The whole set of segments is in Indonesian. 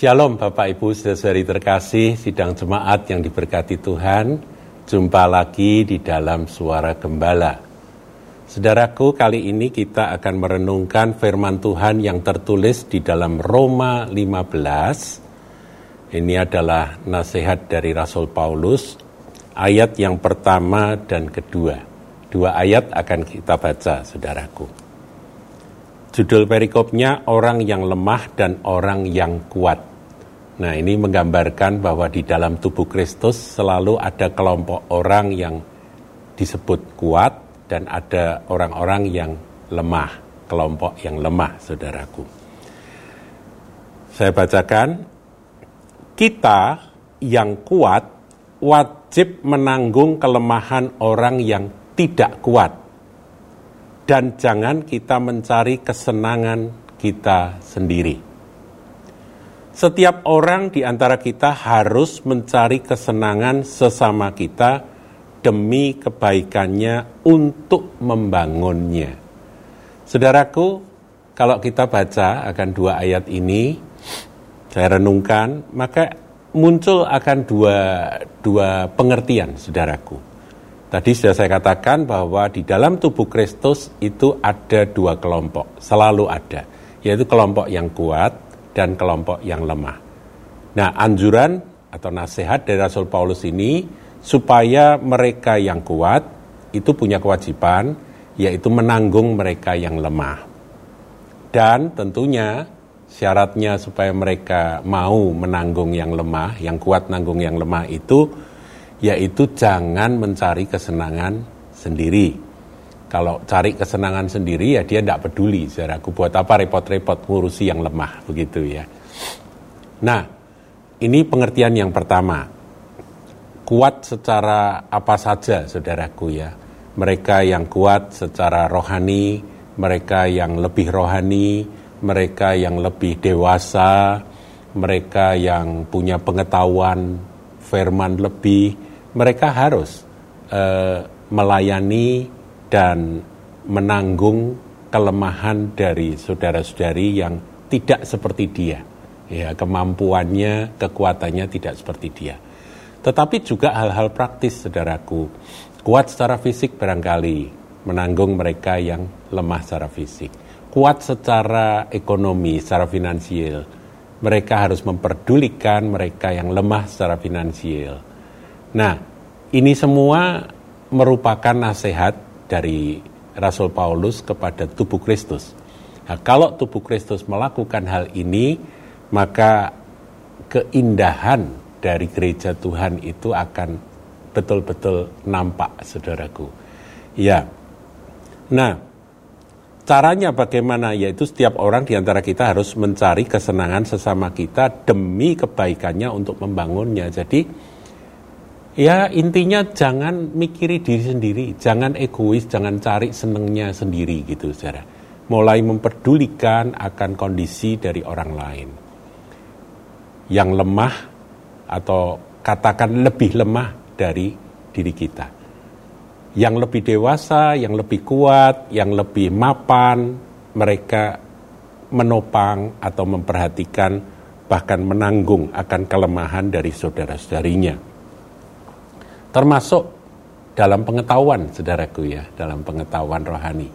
Shalom Bapak Ibu saudari terkasih, sidang jemaat yang diberkati Tuhan. Jumpa lagi di dalam suara gembala. Saudaraku, kali ini kita akan merenungkan firman Tuhan yang tertulis di dalam Roma 15. Ini adalah nasihat dari Rasul Paulus, ayat yang pertama dan kedua. Dua ayat akan kita baca, saudaraku. Judul perikopnya orang yang lemah dan orang yang kuat. Nah, ini menggambarkan bahwa di dalam tubuh Kristus selalu ada kelompok orang yang disebut kuat dan ada orang-orang yang lemah, kelompok yang lemah, saudaraku. Saya bacakan, kita yang kuat wajib menanggung kelemahan orang yang tidak kuat dan jangan kita mencari kesenangan kita sendiri. Setiap orang di antara kita harus mencari kesenangan sesama kita demi kebaikannya untuk membangunnya. Saudaraku, kalau kita baca akan dua ayat ini, saya renungkan, maka muncul akan dua, dua pengertian, saudaraku. Tadi sudah saya katakan bahwa di dalam tubuh Kristus itu ada dua kelompok, selalu ada, yaitu kelompok yang kuat dan kelompok yang lemah. Nah, anjuran atau nasihat dari Rasul Paulus ini supaya mereka yang kuat itu punya kewajiban yaitu menanggung mereka yang lemah. Dan tentunya syaratnya supaya mereka mau menanggung yang lemah, yang kuat nanggung yang lemah itu yaitu jangan mencari kesenangan sendiri. Kalau cari kesenangan sendiri ya dia tidak peduli, saudaraku buat apa repot-repot ngurusi yang lemah begitu ya. Nah, ini pengertian yang pertama. Kuat secara apa saja, saudaraku ya. Mereka yang kuat secara rohani, mereka yang lebih rohani, mereka yang lebih dewasa, mereka yang punya pengetahuan firman lebih, mereka harus uh, melayani dan menanggung kelemahan dari saudara-saudari yang tidak seperti dia. Ya, kemampuannya, kekuatannya tidak seperti dia. Tetapi juga hal-hal praktis, saudaraku. Kuat secara fisik barangkali, menanggung mereka yang lemah secara fisik. Kuat secara ekonomi, secara finansial. Mereka harus memperdulikan mereka yang lemah secara finansial Nah, ini semua merupakan nasihat dari Rasul Paulus kepada tubuh Kristus. Nah, kalau tubuh Kristus melakukan hal ini, maka keindahan dari gereja Tuhan itu akan betul-betul nampak, saudaraku. Ya, nah, caranya bagaimana? Yaitu setiap orang di antara kita harus mencari kesenangan sesama kita demi kebaikannya untuk membangunnya. Jadi, Ya intinya jangan mikiri diri sendiri, jangan egois, jangan cari senengnya sendiri gitu saudara. Mulai memperdulikan akan kondisi dari orang lain. Yang lemah atau katakan lebih lemah dari diri kita. Yang lebih dewasa, yang lebih kuat, yang lebih mapan, mereka menopang atau memperhatikan bahkan menanggung akan kelemahan dari saudara-saudarinya termasuk dalam pengetahuan saudaraku ya dalam pengetahuan rohani.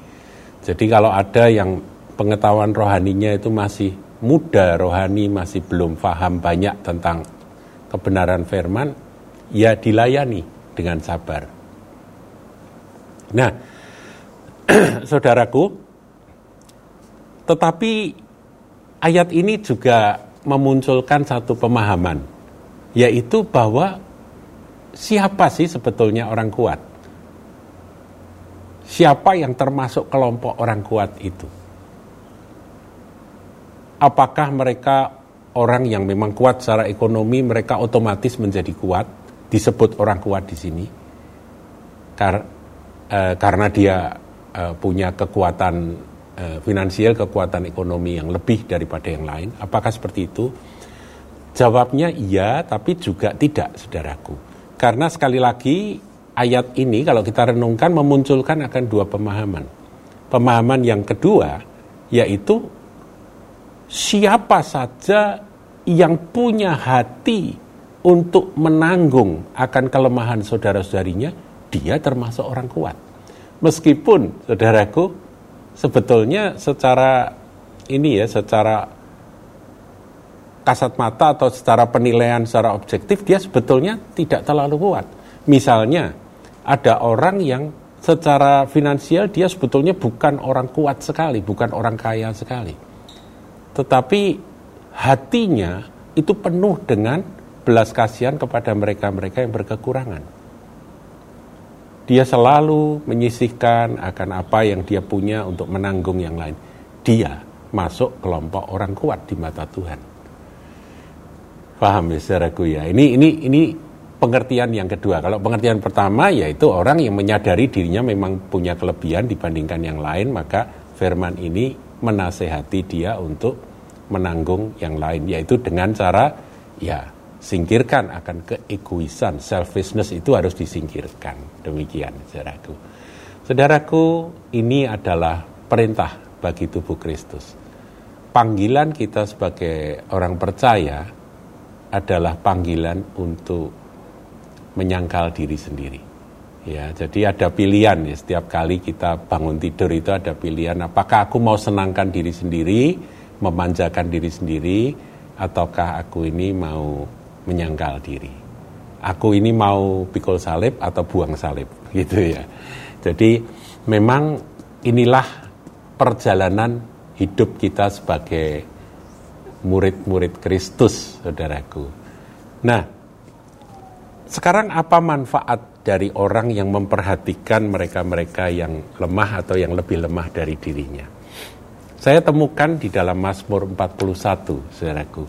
Jadi kalau ada yang pengetahuan rohaninya itu masih muda rohani masih belum paham banyak tentang kebenaran firman ya dilayani dengan sabar. Nah saudaraku tetapi ayat ini juga memunculkan satu pemahaman yaitu bahwa siapa sih sebetulnya orang kuat? Siapa yang termasuk kelompok orang kuat itu? Apakah mereka orang yang memang kuat secara ekonomi, mereka otomatis menjadi kuat, disebut orang kuat di sini? Kar, eh, karena dia eh, punya kekuatan eh, finansial, kekuatan ekonomi yang lebih daripada yang lain. Apakah seperti itu? Jawabnya iya, tapi juga tidak, saudaraku karena sekali lagi ayat ini kalau kita renungkan memunculkan akan dua pemahaman. Pemahaman yang kedua yaitu siapa saja yang punya hati untuk menanggung akan kelemahan saudara-saudarinya, dia termasuk orang kuat. Meskipun, saudaraku, sebetulnya secara ini ya, secara kasat mata atau secara penilaian secara objektif, dia sebetulnya tidak terlalu kuat. Misalnya, ada orang yang secara finansial dia sebetulnya bukan orang kuat sekali, bukan orang kaya sekali. Tetapi hatinya itu penuh dengan belas kasihan kepada mereka-mereka yang berkekurangan. Dia selalu menyisihkan akan apa yang dia punya untuk menanggung yang lain. Dia masuk kelompok orang kuat di mata Tuhan. Paham ya saudaraku ya. Ini ini ini pengertian yang kedua. Kalau pengertian pertama yaitu orang yang menyadari dirinya memang punya kelebihan dibandingkan yang lain, maka firman ini menasehati dia untuk menanggung yang lain yaitu dengan cara ya singkirkan akan keegoisan selfishness itu harus disingkirkan demikian saudaraku saudaraku ini adalah perintah bagi tubuh Kristus panggilan kita sebagai orang percaya adalah panggilan untuk menyangkal diri sendiri ya jadi ada pilihan ya setiap kali kita bangun tidur itu ada pilihan apakah aku mau senangkan diri sendiri memanjakan diri sendiri ataukah aku ini mau menyangkal diri. Aku ini mau pikul salib atau buang salib gitu ya. Jadi memang inilah perjalanan hidup kita sebagai murid-murid Kristus, saudaraku. Nah, sekarang apa manfaat dari orang yang memperhatikan mereka-mereka yang lemah atau yang lebih lemah dari dirinya? Saya temukan di dalam Mazmur 41, saudaraku.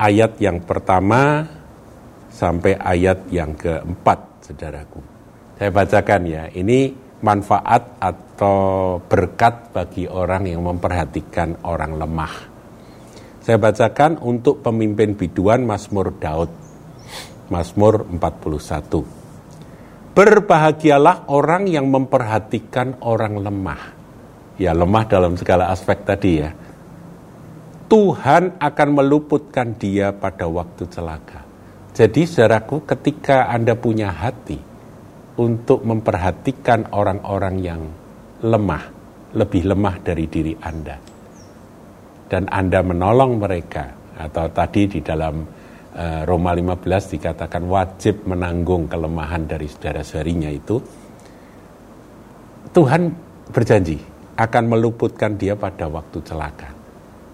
Ayat yang pertama sampai ayat yang keempat, saudaraku. Saya bacakan ya, ini manfaat atau berkat bagi orang yang memperhatikan orang lemah. Saya bacakan untuk pemimpin biduan Mazmur Daud. Mazmur 41. Berbahagialah orang yang memperhatikan orang lemah. Ya, lemah dalam segala aspek tadi ya. Tuhan akan meluputkan dia pada waktu celaka. Jadi saudaraku ketika Anda punya hati untuk memperhatikan orang-orang yang lemah, lebih lemah dari diri Anda. Dan Anda menolong mereka atau tadi di dalam Eh, Roma 15 dikatakan wajib menanggung kelemahan dari saudara-saudarinya itu, Tuhan berjanji akan meluputkan dia pada waktu celaka.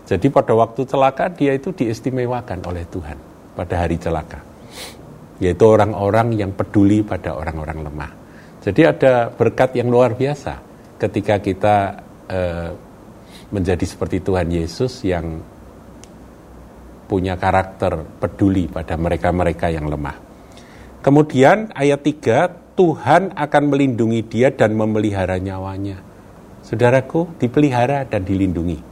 Jadi pada waktu celaka dia itu diistimewakan oleh Tuhan pada hari celaka. Yaitu orang-orang yang peduli pada orang-orang lemah. Jadi ada berkat yang luar biasa ketika kita eh, menjadi seperti Tuhan Yesus yang punya karakter peduli pada mereka-mereka yang lemah. Kemudian ayat 3, Tuhan akan melindungi dia dan memelihara nyawanya. Saudaraku, dipelihara dan dilindungi.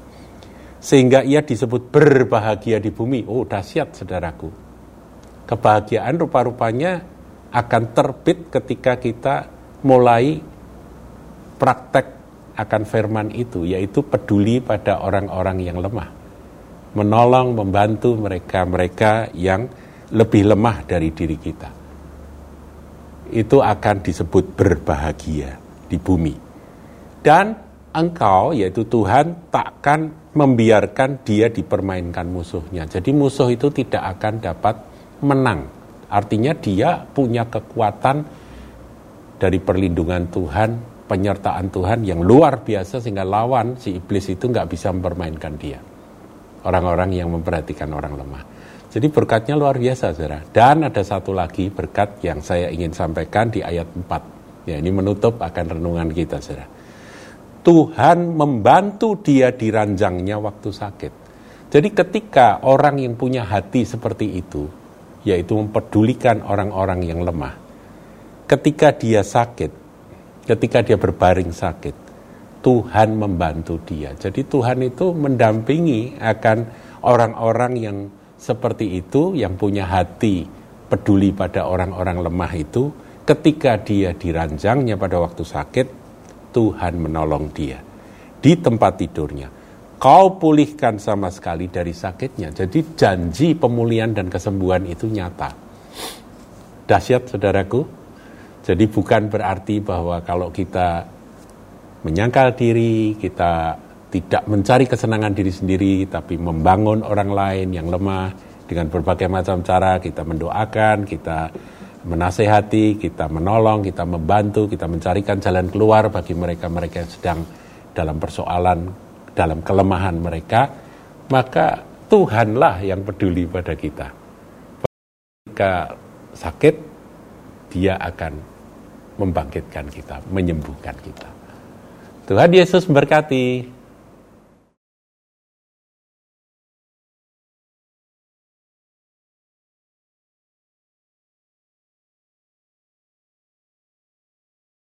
Sehingga ia disebut berbahagia di bumi. Oh, dahsyat saudaraku. Kebahagiaan rupa-rupanya akan terbit ketika kita mulai praktek akan firman itu, yaitu peduli pada orang-orang yang lemah menolong, membantu mereka-mereka yang lebih lemah dari diri kita. Itu akan disebut berbahagia di bumi. Dan engkau, yaitu Tuhan, takkan membiarkan dia dipermainkan musuhnya. Jadi musuh itu tidak akan dapat menang. Artinya dia punya kekuatan dari perlindungan Tuhan, penyertaan Tuhan yang luar biasa sehingga lawan si iblis itu nggak bisa mempermainkan dia orang-orang yang memperhatikan orang lemah. Jadi berkatnya luar biasa, saudara. Dan ada satu lagi berkat yang saya ingin sampaikan di ayat 4. Ya, ini menutup akan renungan kita, saudara. Tuhan membantu dia di ranjangnya waktu sakit. Jadi ketika orang yang punya hati seperti itu, yaitu mempedulikan orang-orang yang lemah, ketika dia sakit, ketika dia berbaring sakit, Tuhan membantu dia. Jadi Tuhan itu mendampingi akan orang-orang yang seperti itu, yang punya hati peduli pada orang-orang lemah itu, ketika dia diranjangnya pada waktu sakit, Tuhan menolong dia di tempat tidurnya. Kau pulihkan sama sekali dari sakitnya. Jadi janji pemulihan dan kesembuhan itu nyata. Dahsyat saudaraku. Jadi bukan berarti bahwa kalau kita menyangkal diri, kita tidak mencari kesenangan diri sendiri, tapi membangun orang lain yang lemah dengan berbagai macam cara, kita mendoakan, kita menasehati, kita menolong, kita membantu, kita mencarikan jalan keluar bagi mereka-mereka yang sedang dalam persoalan, dalam kelemahan mereka, maka Tuhanlah yang peduli pada kita. Jika sakit, dia akan membangkitkan kita, menyembuhkan kita. Tuhan Yesus memberkati.